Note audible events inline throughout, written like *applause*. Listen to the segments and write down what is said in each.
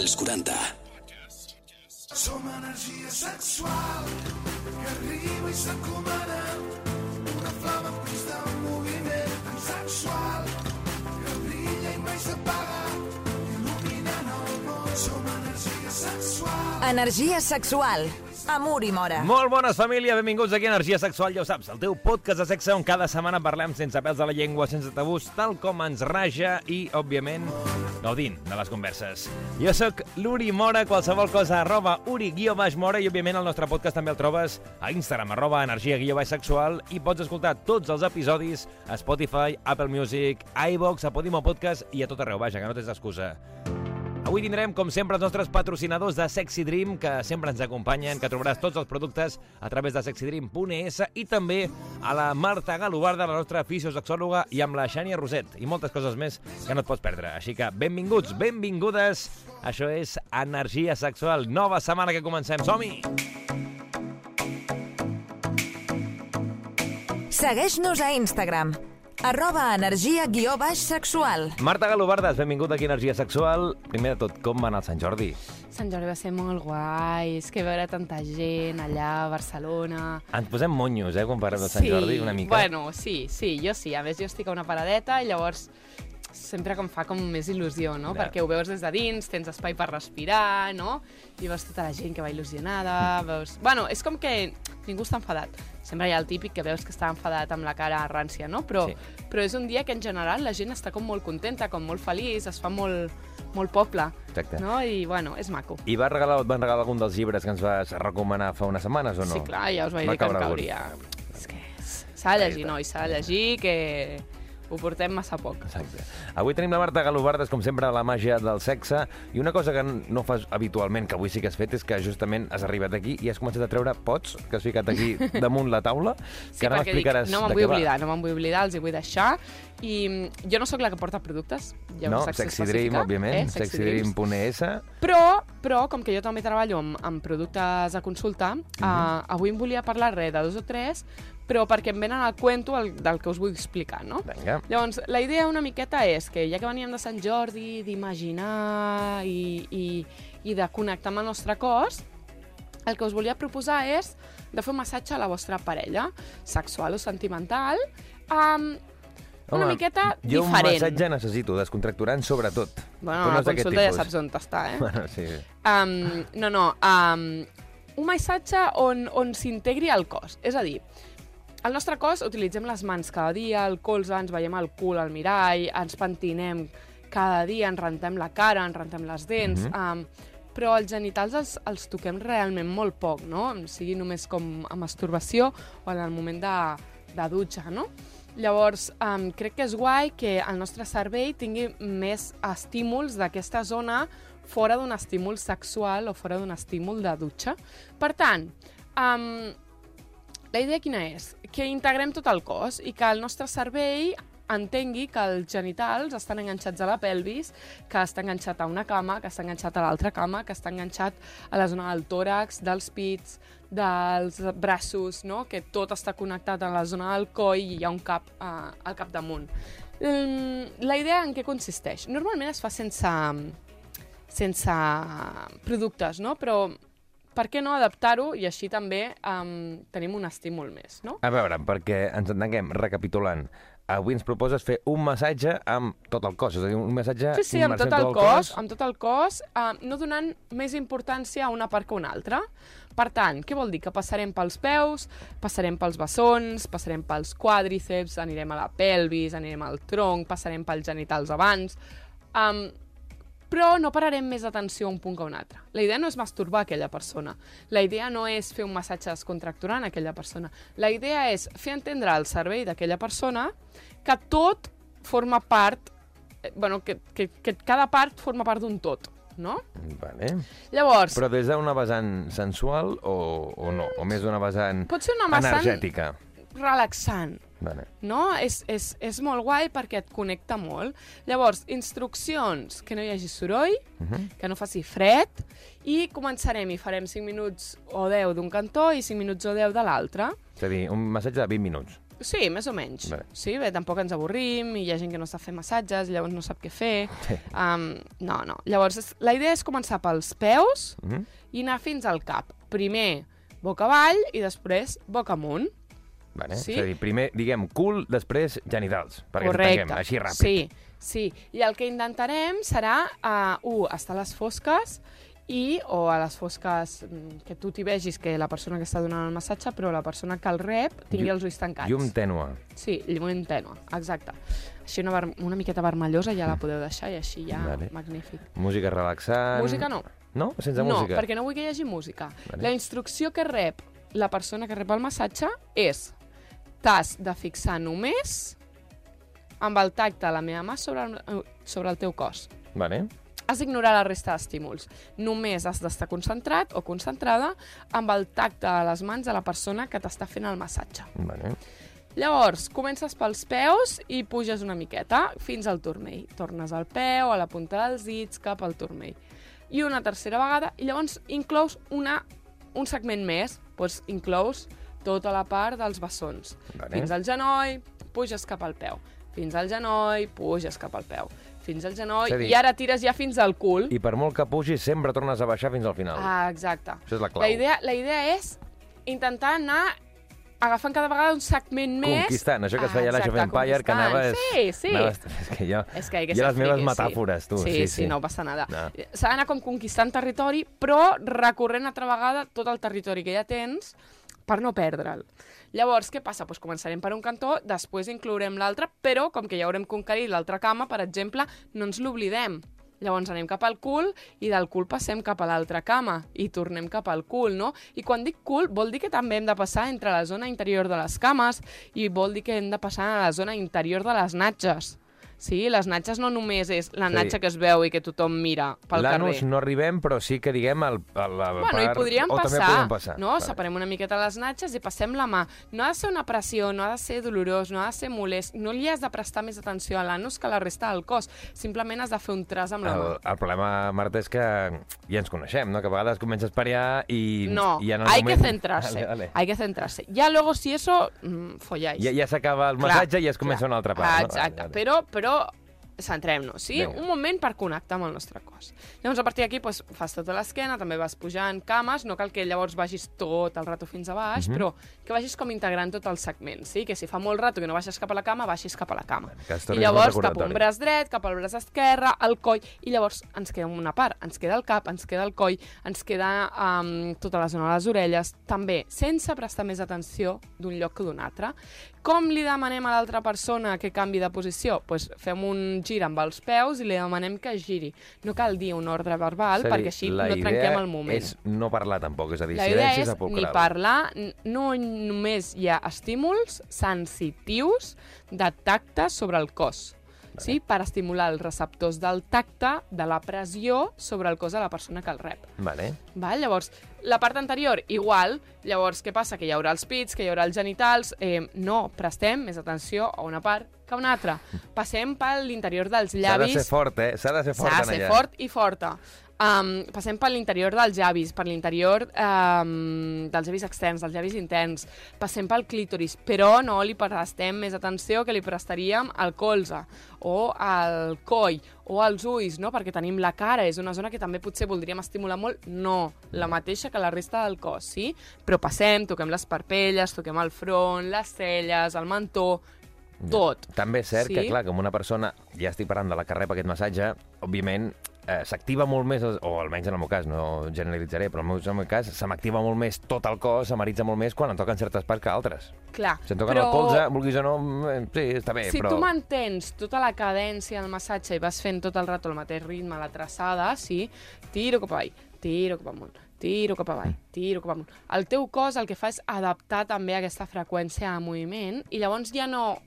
als 40. Som energia sexual que arriba i s'encomana una flama pista un moviment sexual que brilla i mai s'apaga il·luminant el món som energia sexual Energia sexual. Amor i mora. Molt bones, família. Benvinguts aquí a Energia Sexual, ja ho saps, el teu podcast de sexe on cada setmana parlem sense pèls a la llengua, sense tabús, tal com ens raja i, òbviament, gaudint de les converses. Jo sóc l'Uri Mora, qualsevol cosa, arroba uri-mora, i, òbviament, el nostre podcast també el trobes a Instagram, arroba energia-sexual, i pots escoltar tots els episodis a Spotify, Apple Music, iVox, a Podimo Podcast i a tot arreu. Vaja, que no tens excusa. Avui tindrem, com sempre, els nostres patrocinadors de Sexy Dream, que sempre ens acompanyen, que trobaràs tots els productes a través de sexydream.es i també a la Marta Galobarda, la nostra fisiosexòloga, i amb la Xània Roset, i moltes coses més que no et pots perdre. Així que benvinguts, benvingudes, això és Energia Sexual, nova setmana que comencem, som-hi! Segueix-nos a Instagram. Arroba energia guió baix sexual. Marta Galobardes, benvingut aquí a Energia Sexual. Primer de tot, com va anar el Sant Jordi? Sant Jordi va ser molt guai, és que veure tanta gent allà a Barcelona... Ens posem monyos, eh, quan parlem de Sant Jordi, una mica. Bueno, sí, sí, jo sí. A més, jo estic a una paradeta i llavors sempre em fa com més il·lusió, no? Ja. Perquè ho veus des de dins, tens espai per respirar, no? I veus tota la gent que va il·lusionada, veus... Bueno, és com que ningú està enfadat. Sempre hi ha el típic que veus que està enfadat amb la cara rància, no? Però, Sí. però és un dia que en general la gent està com molt contenta, com molt feliç, es fa molt, molt poble, Exacte. no? I, bueno, és maco. I va regalar, et van regalar algun dels llibres que ens vas recomanar fa unes setmanes o no? Sí, clar, ja us vaig Va dir que em algun. cauria. És que s'ha de llegir, noi, s'ha de llegir, que ho portem massa poc. Exacte. Avui tenim la Marta Galobardes, com sempre, a la màgia del sexe. I una cosa que no fas habitualment, que avui sí que has fet, és que justament has arribat aquí i has començat a treure pots que has ficat aquí *laughs* damunt la taula, Sí, que ara m'explicaràs no me'n vull va. oblidar, no me'n vull oblidar, els hi vull deixar. I mm, jo no sóc la que porta productes, ja No, ho saps Sexy Dream, òbviament, eh? Sexydream.es. Però, però, com que jo també treballo amb, amb productes a consulta, Mhm. uh, avui em volia parlar res de dos o tres, però perquè em venen al cuento el, del que us vull explicar, no? Vinga. Llavors, la idea una miqueta és que ja que veníem de Sant Jordi, d'imaginar i, i, i de connectar amb el nostre cos, el que us volia proposar és de fer un massatge a la vostra parella, sexual o sentimental, um, una miqueta jo un diferent. massatge necessito, descontracturant sobretot. Bueno, a la consulta ja saps on està, eh? *laughs* Bueno, sí. Um, no, no, um, un massatge on, on s'integri el cos. És a dir, al nostre cos utilitzem les mans cada dia, el colze, ens veiem el cul al mirall, ens pentinem cada dia, ens rentem la cara, ens rentem les dents, Mhm. um, però els genitals els, els toquem realment molt poc, no? Sigui només com a masturbació o en el moment de, de dutxa, no? Llavors, um, crec que és guai que el nostre cervell tingui més estímuls d'aquesta zona fora d'un estímul sexual o fora d'un estímul de dutxa. Per tant, um, la idea quina és? Que integrem tot el cos i que el nostre cervell entengui que els genitals estan enganxats a la pelvis, que està enganxat a una cama, que està enganxat a l'altra cama, que està enganxat a la zona del tòrax, dels pits, dels braços, no? que tot està connectat a la zona del coll i hi ha un cap uh, al capdamunt. La idea en què consisteix? Normalment es fa sense, sense productes, no? però per què no adaptar-ho i així també um, tenim un estímul més, no? A veure, perquè ens entenguem, recapitulant, avui ens proposes fer un massatge amb tot el cos, és a dir, un massatge Sí, sí, amb tot en el cos, amb tot el cos, uh, no donant més importància a una part que a una altra. Per tant, què vol dir? Que passarem pels peus, passarem pels bessons, passarem pels quàdriceps, anirem a la pelvis, anirem al tronc, passarem pels genitals abans... Um, però no pararem més atenció a un punt que a un altre. La idea no és masturbar aquella persona. La idea no és fer un massatge descontracturant a aquella persona. La idea és fer entendre al cervell d'aquella persona que tot forma part... eh, Bueno, que, que, que cada part forma part d'un tot, no? Vale. Llavors, Però des d'una vessant sensual o, o no? O més d'una vessant pot ser una vessant energètica? relaxant, Vale. no? És, és, és molt guai perquè et connecta molt. Llavors, instruccions, que no hi hagi soroll, Uh -huh. que no faci fred, i començarem i farem 5 minuts o 10 d'un cantó i 5 minuts o 10 de l'altre. És a dir, un massatge de 20 minuts. Sí, més o menys. Vale. Sí, bé, tampoc ens avorrim, i hi ha gent que no sap fer massatges, llavors no sap què fer. Sí. Um, no, no. Llavors, la idea és començar pels peus Mhm. i anar fins al cap. Primer boca avall i després boca amunt. Vale. Sí. És a dir, primer, diguem, cul, després genitals, perquè ens Correcte. entenguem, així ràpid. Sí, sí. I el que intentarem serà, uh, un, estar a les fosques i, o a les fosques mm, que tu t'hi vegis que la persona que està donant el massatge, però la persona que el rep tingui els ulls tancats. Llum tènua. Sí, llum tènua, exacte. Així una, una miqueta vermellosa ja la podeu deixar i així ja, Vale. magnífic. Música relaxant. Música no. No? Sense no, música? perquè no vull que hi hagi música. Vale. La instrucció que rep la persona que rep el massatge és t'has de fixar només amb el tacte de la meva mà sobre el, eh, sobre el teu cos. Vale. Has d'ignorar la resta d'estímuls. Només has d'estar concentrat o concentrada amb el tacte de les mans de la persona que t'està fent el massatge. Vale. Llavors, comences pels peus i puges una miqueta fins al turmell. Tornes al peu, a la punta dels dits, cap al turmell. I una tercera vegada, i llavors inclous una, un segment més. Doncs inclous tota la part dels bessons. Vale. Fins al genoll, puges cap al peu. Fins al genoll, puges cap al peu. Fins al genoll, a dir- i ara tires ja fins al cul. I per molt que pugis, sempre tornes a baixar fins al final. Ah, exacte. Això és la clau. La idea, la idea és intentar anar agafant cada vegada un segment més... Conquistant, això que es feia a l'Age of exacte, Empire, que anaves... Sí, sí. Anaves... *laughs* És que jo... És que que ser les meves metàfores, sí. tu. Sí, Sí, sí, no passa nada. No. S'ha d'anar com conquistant territori, però recorrent altra vegada tot el territori que ja tens per no perdre'l. Llavors, què passa? Pues començarem per un cantó, després inclourem l'altre, però com que ja haurem conquerit l'altra cama, per exemple, no ens l'oblidem. Llavors anem cap al cul i del cul passem cap a l'altra cama i tornem cap al cul, no? I quan dic cul vol dir que també hem de passar entre la zona interior de les cames i vol dir que hem de passar a la zona interior de les natges. Sí, les natges no només és la Sí. natxa que es veu i que tothom mira pel L'anus carrer. no arribem, però sí que, diguem, el, el, el Bueno, hi part... podríem o passar, també podem passar. no? Vale. Separem una miqueta les natxes i passem la mà. No ha de ser una pressió, no ha de ser dolorós, no ha de ser molest. No li has de prestar més atenció a l'anus que a la resta del cos. Simplement has de fer un tras amb la El, mà. el problema, Marta, és que ja ens coneixem, no? Que a vegades comences per allà i... No, i en el hay moment... que centrarse. Vale, vale. Hay que centrarse. Ya luego, si eso, mm, folláis. Ja, ja s'acaba el Clar, massatge i es comença clar. una altra part. Ah, no? exacte, Vale, vale. però, però centrem-nos, sí? Vinga. Un moment per connectar amb el nostre cos. Llavors, a partir d'aquí, doncs, fas tota l'esquena, també vas pujant cames, no cal que llavors vagis tot el rato fins a baix, Mhm. però que vagis com integrant tot el segment, sí? Que si fa molt rato que no baixes cap a la cama, baixis cap a la cama. I llavors cap un braç dret, cap al braç esquerre, el coll, i llavors ens queda una part, ens queda el cap, ens queda el coll, ens queda um, tota la zona de les orelles, també sense prestar més atenció d'un lloc que d'un altre. Com li demanem a l'altra persona que canvi de posició? Pues fem un gir amb els peus i li demanem que giri. No cal dir un ordre verbal, dir, perquè així no idea trenquem el moment. és no parlar tampoc, és a dir, La idea silenci és sepulcral. ni parlar, no només hi ha estímuls sensitius de tacte sobre el cos, sí? per estimular els receptors del tacte, de la pressió sobre el cos de la persona que el rep. Vale. Val? Llavors, la part anterior, igual. Llavors, què passa? Que hi haurà els pits, que hi haurà els genitals. Eh, no, prestem més atenció a una part que a una altra. Passem per l'interior dels S'ha de llavis. ser fort, eh? S'ha de ser fort S'ha de ser allà. fort i forta. Um, passem per l'interior dels llavis, per l'interior um, dels llavis externs, dels llavis interns. Passem pel clítoris, però no li prestem més atenció que li prestaríem al colze o al coll o als ulls, no? perquè tenim la cara, és una zona que també potser voldríem estimular molt. No, la mateixa que la resta del cos, sí? Però passem, toquem les parpelles, toquem el front, les celles, el mentó, tot. També és cert Sí. que, clar, com una persona, ja estic parlant de la que rep aquest massatge, òbviament eh, s'activa molt més, o almenys en el meu cas, no generalitzaré, però en el meu, cas se m'activa molt més tot el cos, s'amaritza molt més quan em toquen certes parts que altres. Clar, Si em toquen el colze, vulguis o no, eh, sí, està bé, si però... tu mantens tota la cadència del massatge i vas fent tot el rato el mateix ritme, la traçada, sí, tiro cap avall, tiro cap amunt, tiro cap avall, tiro cap amunt. El teu cos el que fa és adaptar també aquesta freqüència de moviment i llavors ja no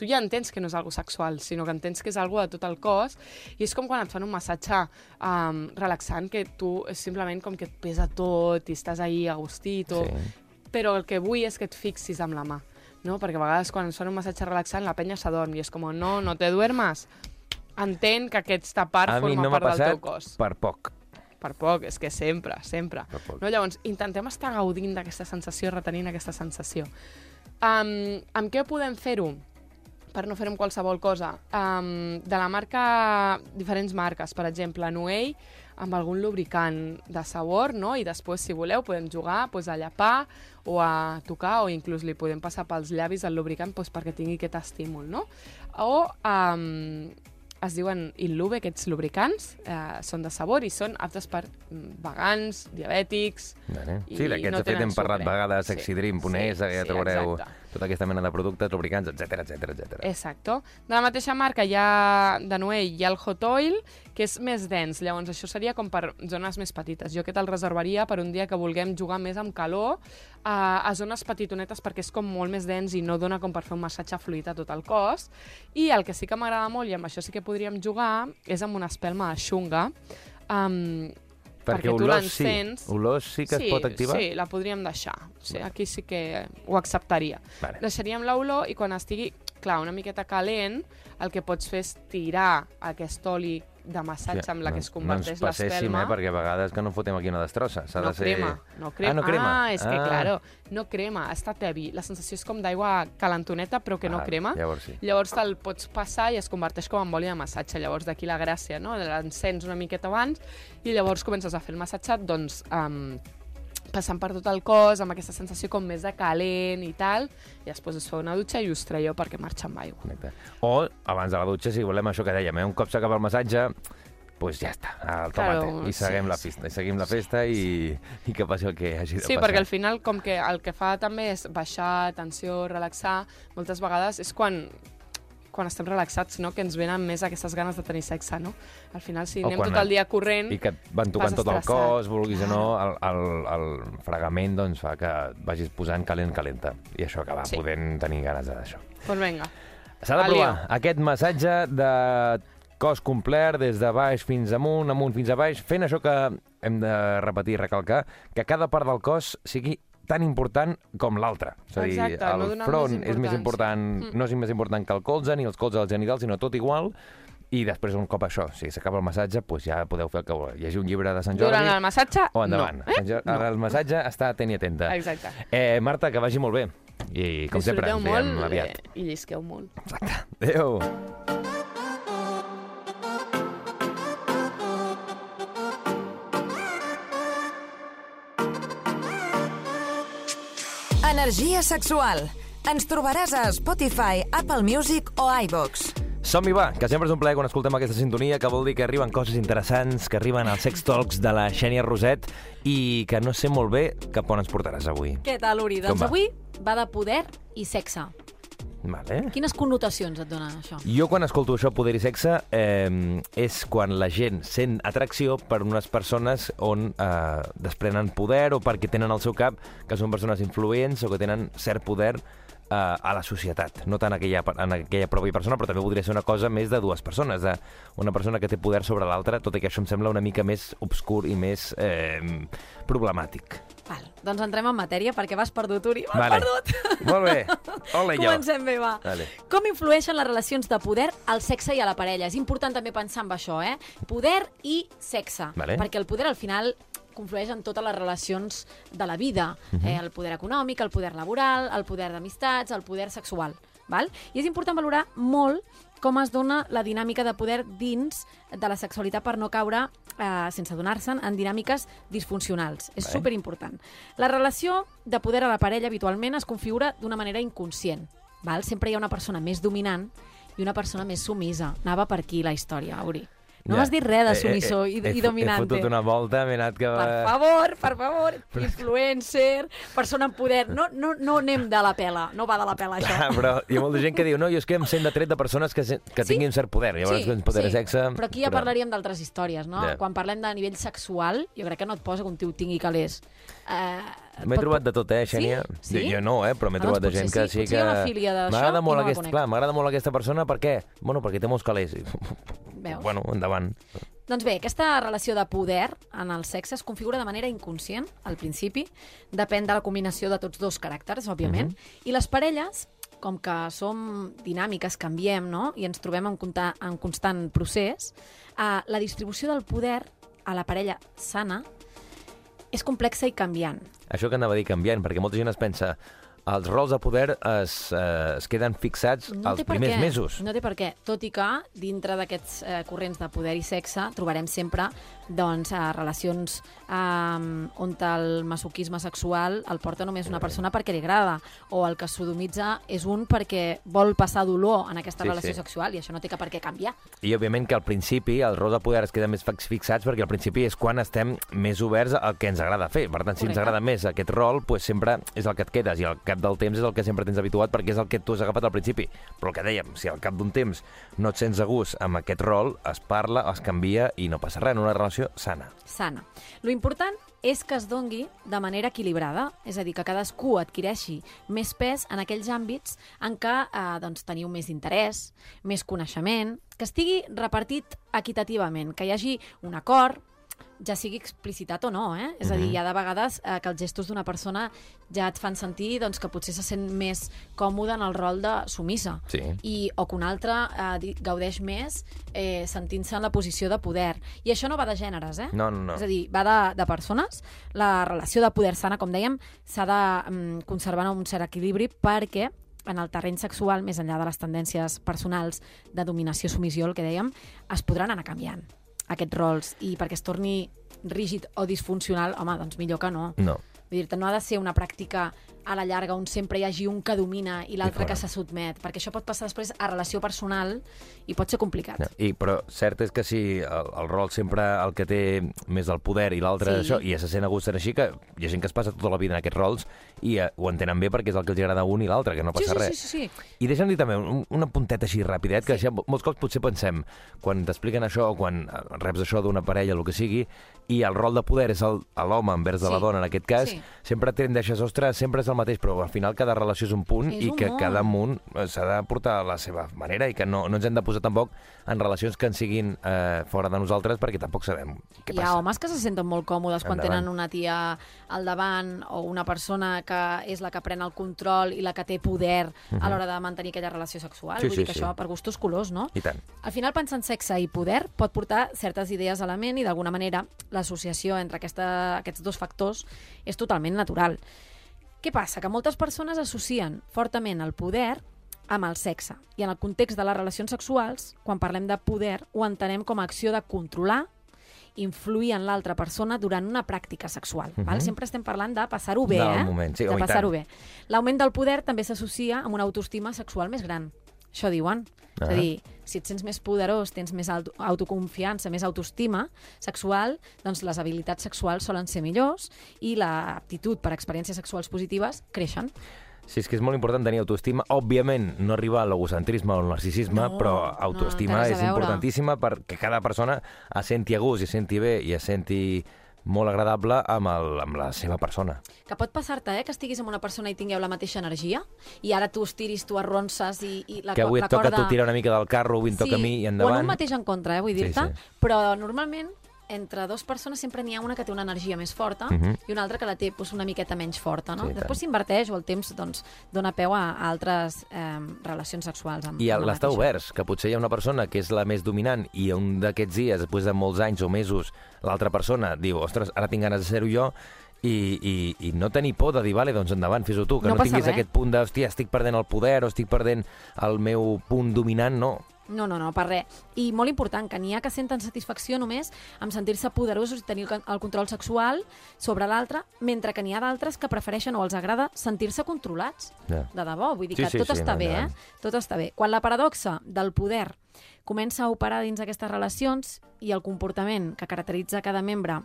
tu ja entens que no és algo sexual, sinó que entens que és algo de tot el cos i és com quan et fan un massatge um, relaxant que tu és simplement com que et pesa tot i estàs ahí agustito, Sí. però el que vull és que et fixis amb la mà, no? Perquè a vegades quan ens fan un massatge relaxant la penya s'adorm i és com, no, no te duermas. Entén que aquesta part A forma no part del teu cos. per poc. Per poc, és que sempre, sempre. No, llavors, intentem estar gaudint d'aquesta sensació, retenint aquesta sensació. Um, amb què podem fer-ho? Per no fer-ho qualsevol cosa. Um, de la marca, diferents marques, per exemple, Nuei, amb algun lubricant de sabor, no? i després, si voleu, podem jugar pues, a llapar o a tocar, o inclús li podem passar pels llavis el lubricant pues, perquè tingui aquest estímul. No? O um, es diuen Illube, aquests lubricants, eh, són de sabor i són aptes per mm, vegans, diabètics... Vale. Sí, d'aquests, no de fet, hem parlat sucre. vegades, sí, Ponés, sí, ja sí, trobareu exacte. Tota aquesta mena de productes, lubricants, etc etc etc. Exacto. De la mateixa marca hi ha, de Noé, hi ha el Hot Oil, que és més dens. Llavors, això seria com per zones més petites. Jo aquest el reservaria per un dia que vulguem jugar més amb calor a, a zones petitonetes perquè és com molt més dens i no dona com per fer un massatge fluid a tot el cos. I el que sí que m'agrada molt, i amb això sí que podríem jugar, és amb una espelma de xunga. Um, perquè, tu olors sí, l'encens... olors sí que es pot activar? Sí, la podríem deixar. Sí, aquí sí que ho acceptaria. Vale. Deixaríem l'olor i quan estigui, clar, una miqueta calent, el que pots fer és tirar aquest oli de massatge amb la que es converteix no ens passéssim, eh, perquè a vegades que no fotem aquí una destrossa. S'ha No de ser... crema, no crema. Ah, no crema. Ah, és que, Ah. claro, no crema, està tevi. La sensació és com d'aigua calentoneta, però que no Ah, crema. llavors sí. Llavors te'l pots passar i es converteix com en oli de massatge. Llavors d'aquí la gràcia, no? L'encens una miqueta abans i llavors comences a fer el massatge, doncs, um, passant per tot el cos, amb aquesta sensació com més de calent i tal, i després es fa una dutxa i us traieu perquè marxa amb aigua. Exacte. O, abans de la dutxa, si volem això que dèiem, eh? un cop s'acaba el massatge, pues ja està, al tomate. Claro, I seguim sí, la sí. festa, i seguim la festa i, i que passi el que hagi de Sí, passar. perquè al final, com que el que fa també és baixar tensió, relaxar, moltes vegades és quan quan estem relaxats, no? que ens venen més aquestes ganes de tenir sexe, no? Al final, si O anem quan tot el dia corrent... I que et van tocant tot el cos, vulguis o no, el, el, el fregament doncs, fa que vagis posant calent, calenta. I això acabar Sí. podent tenir ganes d'això. Doncs vinga. S'ha de Va, provar aquest massatge de cos complet, des de baix fins amunt, amunt fins a baix, fent això que hem de repetir i recalcar, que cada part del cos sigui tan important com l'altra. És a dir, Exacte, el no front és més important. Mm. no és més important que el colze, ni els colzes al genital, sinó tot igual, i després, un cop això, si s'acaba el massatge, doncs ja podeu fer el que voleu. Llegir un llibre de Sant Jordi Durant el massatge, o endavant. no. Sant Jordi- No. El massatge està atent i atenta. Exacte. Eh, Marta, que vagi molt bé. I, com sempre, Disfruteu ens veiem aviat. eh, i llisqueu molt. Adéu. Energia sexual. Ens trobaràs a Spotify, Apple Music o iVox. Som-hi, va, que sempre és un plaer quan escoltem aquesta sintonia, que vol dir que arriben coses interessants, que arriben als Sex Talks de la Xènia Roset i que no sé molt bé cap on ens portaràs avui. Què tal, Uri? Doncs va? avui va de poder i sexe. Vale. Quines connotacions et dona això? Jo quan escolto això, poder i sexe, eh, és quan la gent sent atracció per unes persones on eh, desprenen poder o perquè tenen al seu cap que són persones influents o que tenen cert poder eh, a la societat. No tant aquella, en aquella pròpia persona, però també podria ser una cosa més de dues persones, de una persona que té poder sobre l'altra, tot i que això em sembla una mica més obscur i més eh, problemàtic. Val, doncs entrem en matèria perquè vas perdut, Uri. Vas Vale. perdut! Molt bé. *laughs* Ole, jo. Comencem bé, va. Vale. Com influeixen les relacions de poder al sexe i a la parella? És important també pensar en això, eh? Poder i sexe. Vale. Perquè el poder, al final, conflueix en totes les relacions de la vida. Mhm. eh, el poder econòmic, el poder laboral, el poder d'amistats, el poder sexual. Val? I és important valorar molt com es dona la dinàmica de poder dins de la sexualitat per no caure, eh, sense adonar-se'n, en dinàmiques disfuncionals. És superimportant. La relació de poder a la parella habitualment es configura d'una manera inconscient. Val? Sempre hi ha una persona més dominant i una persona més sumisa. Anava per aquí la història, Auri. No Ja. m'has dit res de Eh, eh, eh, i, he i fo- dominante. He fotut una volta, m'he anat que... Per favor, per favor, influencer, persona en poder. No, no, no anem de la pela, no va de la pela això. Ah, però hi ha molta gent que diu no, jo és que em sent de tret de persones que, que Sí. tinguin cert poder. Llavors, sí, poder de sexe... Però aquí ja parlaríem d'altres històries, no? Ja. Quan parlem de nivell sexual, jo crec que no et posa que un tio tingui calés. Uh, M'he trobat de tot, eh, Xènia? Sí? Jo no, eh, però m'he Ah, trobat de doncs gent potser que sí, sí que... M'agrada i molt, no aquest... Clar, m'agrada molt aquesta persona, per què? Bueno, perquè té molts calés. Veus? Bueno, endavant. Doncs bé, aquesta relació de poder en el sexe es configura de manera inconscient, al principi. Depèn de la combinació de tots dos caràcters, òbviament. I les parelles, com que som dinàmiques, canviem, no?, i ens trobem en, conta, en constant procés, eh, la distribució del poder a la parella sana és complexa i canviant. Això que anava a dir canviant, perquè molta gent es pensa els rols de poder es, eh, es queden fixats No per primers què. mesos. No té per què. Tot i que, dintre d'aquests eh, corrents de poder i sexe, trobarem sempre doncs, eh, relacions eh, on el masoquisme sexual el porta només una persona perquè li agrada, o el que sodomitza és un perquè vol passar dolor en aquesta Sí, relació sí. sexual, i això no té cap per què canviar. I, òbviament, que al principi els rols de poder es queden més fix- fixats perquè al principi és quan estem més oberts al que ens agrada fer. Per tant, si ens Correcte. agrada més aquest rol, pues, sempre és el que et quedes i al cap del temps és el que sempre tens habituat perquè és el que tu has agafat al principi. Però el que dèiem, si al cap d'un temps no et sents a gust amb aquest rol, es parla, es canvia i no passa res, en una relació sana. sana. Lo important és que es dongui de manera equilibrada, és a dir, que cadascú adquireixi més pes en aquells àmbits en què eh, doncs, teniu més interès, més coneixement, que estigui repartit equitativament, que hi hagi un acord, ja sigui explicitat o no, eh? És a dir, hi ha de vegades eh, que els gestos d'una persona ja et fan sentir doncs, que potser se sent més còmode en el rol de sumissa Sí. i, o que un altre eh, gaudeix més eh, sentint-se en la posició de poder. I això no va de gèneres, eh? No, no, no. És a dir, va de, de persones. La relació de poder sana, com dèiem, s'ha de mm, conservar en un cert equilibri perquè en el terreny sexual, més enllà de les tendències personals de dominació-sumissió, el que dèiem, es podran anar canviant aquests rols i perquè es torni rígid o disfuncional, home, doncs millor que no. No. Vull dir-te, no ha de ser una pràctica a la llarga on sempre hi hagi un que domina i l'altre que se sotmet, perquè això pot passar després a relació personal i pot ser complicat. No, I, però cert és que si el, el rol sempre el que té més el poder i l'altre Sí. això, i ja se sent a gust així, que hi ha gent que es passa tota la vida en aquests rols i eh, ho entenen bé perquè és el que els agrada a un i l'altre, que no Sí, passa sí, res. sí, sí, sí. I deixa'm dir també un, una punteta així ràpidet, que Sí. això, molts cops potser pensem, quan t'expliquen això o quan eh, reps això d'una parella, el que sigui, i el rol de poder és l'home envers de la Sí. dona, en aquest cas, Sí. sempre tendeixes, ostres, sempre és el mateix, però al final cada relació és un punt És i un que món. cada munt eh, s'ha de portar a la seva manera i que no, no ens hem de posar tampoc en relacions que ens siguin eh, fora de nosaltres perquè tampoc sabem què Hi passa. ha homes que se senten molt còmodes quan Endavant. tenen una tia al davant o una persona que és la que pren el control i la que té poder a l'hora de mantenir aquella relació sexual. Mhm. Sí, Vull sí, dir que sí. això, per gustos colors, no? I tant. Al final, pensar en sexe i poder pot portar certes idees a la ment i, d'alguna manera, l'associació entre aquesta, aquests dos factors és totalment natural. Què passa? Que moltes persones associen fortament el poder amb el sexe. I en el context de les relacions sexuals, quan parlem de poder, ho entenem com a acció de controlar, influir en l'altra persona durant una pràctica sexual. Uh -huh. val? Sempre estem parlant de passar-ho bé, Del eh? moment, sí, de passar-ho bé. L'augment del poder també s'associa amb una autoestima sexual més gran. Això diuen. És Ah. a dir, si et sents més poderós, tens més auto autoconfiança, més autoestima sexual, doncs les habilitats sexuals solen ser millors i l'aptitud per experiències sexuals positives creixen. Sí, és que és molt important tenir autoestima. Òbviament, no arribar a l'egocentrisme o al narcisisme, No, però no, autoestima a és importantíssima perquè cada persona es senti a gust i es senti bé i es senti molt agradable amb, el, amb la seva persona. Que pot passar-te, eh, que estiguis amb una persona i tingueu la mateixa energia i ara tu estiris, tu arronses i, i la, que avui la et toca corda... tu tirar una mica del carro, avui em toca a mi i O en endavant. un mateix en contra, eh, vull Sí, dir-te, sí. però normalment entre dues persones sempre n'hi ha una que té una energia més forta Mhm. i una altra que la té doncs, una miqueta menys forta. No? Sí. Després s'inverteix o el temps doncs, dona peu a, a altres eh, relacions sexuals. Amb, I l'estar oberts, que potser hi ha una persona que és la més dominant i un d'aquests dies, després de molts anys o mesos, l'altra persona diu, ostres, ara tinc ganes de ser-ho jo, i, i, i no tenir por de dir, vale, doncs endavant, fes-ho tu, que No no, tinguis res. aquest punt de, hòstia, estic perdent el poder o estic perdent el meu punt dominant, no. No, no, no, per res. I molt important, que n'hi ha que senten satisfacció només amb sentir-se poderosos i tenir el con- el control sexual sobre l'altre, mentre que n'hi ha d'altres que prefereixen o els agrada sentir-se controlats. Ja. De debò, vull dir Sí, que sí, tot sí, està no, bé, eh? endavant. Tot està bé. Quan la paradoxa del poder comença a operar dins aquestes relacions i el comportament que caracteritza cada membre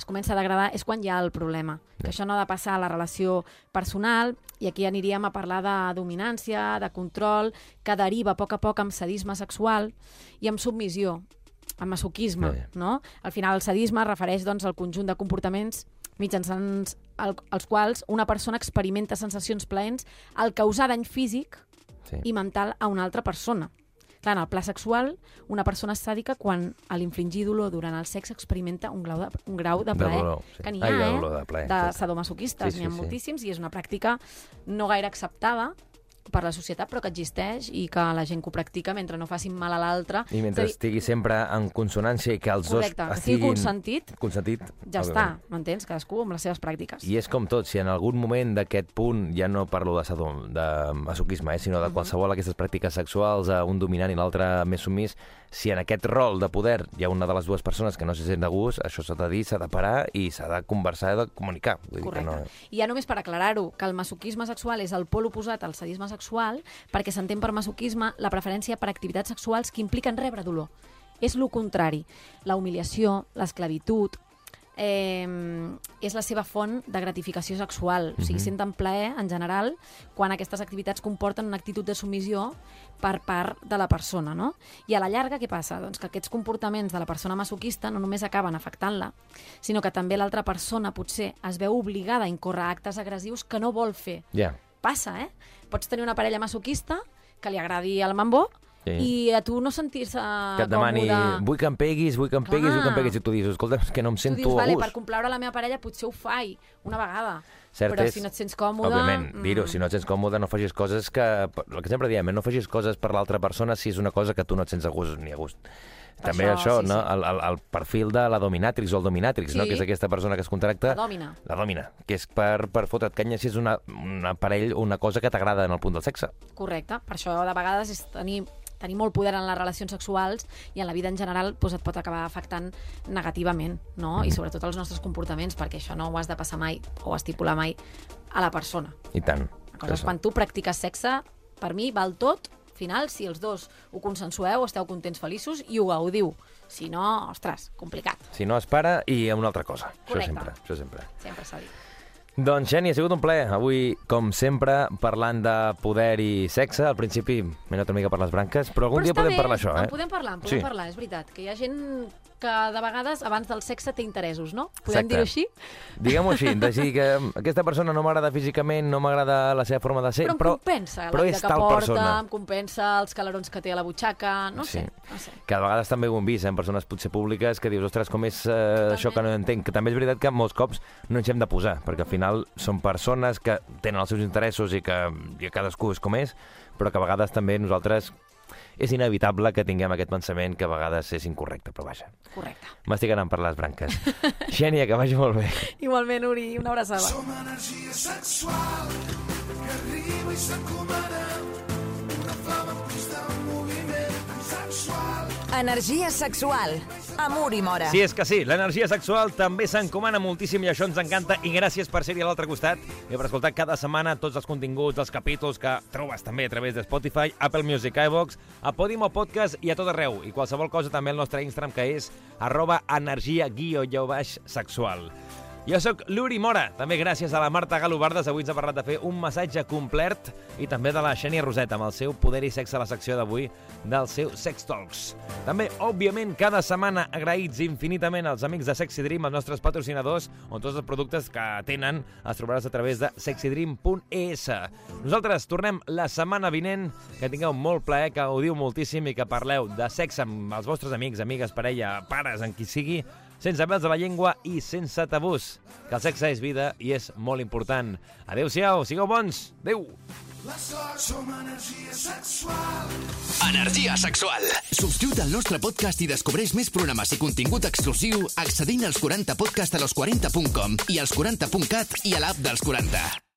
es comença a degradar, és quan hi ha el problema. Que això no ha de passar a la relació personal, i aquí aniríem a parlar de dominància, de control, que deriva a poc a poc amb sadisme sexual i amb submissió, amb masoquisme, ja. no? Al final, el sadisme refereix doncs, al conjunt de comportaments mitjançant el, els quals una persona experimenta sensacions plaents al causar dany físic Sí. i mental a una altra persona. Clar, en el pla sexual, una persona és sàdica quan a l'infligir dolor durant el sexe experimenta un grau de, un grau de De plaer. dolor, sí. Que n'hi Ai, ha, de eh? dolor, de plaer, de sí. sadomasoquistes, Sí, n'hi ha sí, sí. moltíssims, i és una pràctica no gaire acceptada, per la societat, però que existeix i que la gent que ho practica mentre no facin mal a l'altre... I mentre a dir, estigui sempre en consonància i que els Correcte, dos estiguin... consentit, Consentit. ja està, m'entens? Cadascú amb les seves pràctiques. I és com tot, si en algun moment d'aquest punt, ja no parlo de, sadom, de masoquisme, eh, sinó de qualsevol d'aquestes pràctiques sexuals, eh, un dominant i l'altre més sumís, si en aquest rol de poder hi ha una de les dues persones que no se sent de gust, això s'ha de dir, s'ha de parar i s'ha de conversar de comunicar. Vull Correcte. dir que no... I ja només per aclarar-ho, que el masoquisme sexual és el pol oposat al sadisme sexual, perquè s'entén per masoquisme la preferència per activitats sexuals que impliquen rebre dolor. És lo contrari. La humiliació, l'esclavitud, eh, és la seva font de gratificació sexual. O sigui, senten plaer, en general, quan aquestes activitats comporten una actitud de submissió per part de la persona, no? I a la llarga, què passa? Doncs que aquests comportaments de la persona masoquista no només acaben afectant-la, sinó que també l'altra persona potser es veu obligada a incórrer actes agressius que no vol fer. Ja. Passa, eh? Pots tenir una parella masoquista que li agradi el mambo Sí. i a tu no sentir-se Que et demani, còmode. vull que em peguis, vull que em peguis, vull que em peguis, i tu dius, escolta, és que no em Tu sento dius, a vale, gust. per complaure la meva parella potser ho faig una vegada, Cert però és, si no et sents còmode... Òbviament, mm, dir-ho, si no et sents còmode no facis coses que... El que sempre diem, eh, no facis coses per l'altra persona si és una cosa que tu no et sents a gust ni a gust. També això, això, sí, no? sí. El, el, el perfil de la dominatrix o el dominatrix, no? Sí. que és aquesta persona que es contracta... La dòmina. La dòmina, que és per, per fotre't canya si és una, un aparell o una cosa que t'agrada en el punt del sexe. Correcte. Per això, de vegades, és tenir tenir molt poder en les relacions sexuals i en la vida en general doncs, et pot acabar afectant negativament, no? I sobretot els nostres comportaments, perquè això no ho has de passar mai o estipular mai a la persona. I tant. La cosa és quan tu practiques sexe, per mi val tot, final, si els dos ho consensueu, esteu contents, feliços i ho gaudiu. Si no, ostres, complicat. Si no es para, i una altra cosa. Correcte. Això sempre, això sempre. Sempre s'ha dit. Doncs, Xeni, ha sigut un plaer. Avui, com sempre, parlant de poder i sexe. Al principi m'he anat una mica per les branques, però algun Però dia podem bé, parlar això, eh? En podem parlar, en podem Sí. parlar, és veritat. Que hi ha gent que de vegades abans del sexe té interessos, no? Podem dir-ho així? Diguem-ho així, *laughs* dir que aquesta persona no m'agrada físicament, no m'agrada la seva forma de ser, Però em però, compensa però la vida és que porta, persona. em compensa els calarons que té a la butxaca, no Sí. sé, no sé. que a vegades també ho hem vist, eh, en persones potser públiques, que dius, ostres, com és eh, això que no entenc, que també és veritat que molts cops no ens hem de posar, perquè al final són persones que tenen els seus interessos i que i cadascú és com és, però que a vegades també nosaltres és inevitable que tinguem aquest pensament que a vegades és incorrecte, però vaja, Correcte. m'estic anant per les branques. *laughs* Xènia, que vagi molt bé. Igualment, Uri, una abraçada. Som energia sexual que arriba i s'encomana una flama en pista en moviment sexual. Energia sexual. Amor i mora. Sí, és que sí, l'energia sexual també s'encomana moltíssim i això ens encanta i gràcies per ser-hi a l'altre costat i per escoltar cada setmana tots els continguts, els capítols que trobes també a través de Spotify, Apple Music, iVox, a Podimo Podcast i a tot arreu. I qualsevol cosa també al nostre Instagram que és arroba energia guió sexual. Jo sóc l'Uri Mora. També gràcies a la Marta Galobardes. Avui ens ha parlat de fer un massatge complet i també de la Xènia Roseta amb el seu poder i sexe a la secció d'avui del seu Sex Talks. També, òbviament, cada setmana agraïts infinitament als amics de Sexy Dream, els nostres patrocinadors, on tots els productes que tenen els trobaràs a través de sexydream.es. Nosaltres tornem la setmana vinent. Que tingueu molt plaer, que gaudiu moltíssim i que parleu de sexe amb els vostres amics, amigues, parella, pares, en qui sigui, sense pèls de la llengua i sense tabús. Que el sexe és vida i és molt important. Adéu-siau, sigueu bons. Adéu. La sort som energia sexual. Energia sexual. Subscriu't al nostre podcast i descobreix més programes i contingut exclusiu accedint als 40podcast a los40.com i als 40.cat i a l'app dels 40.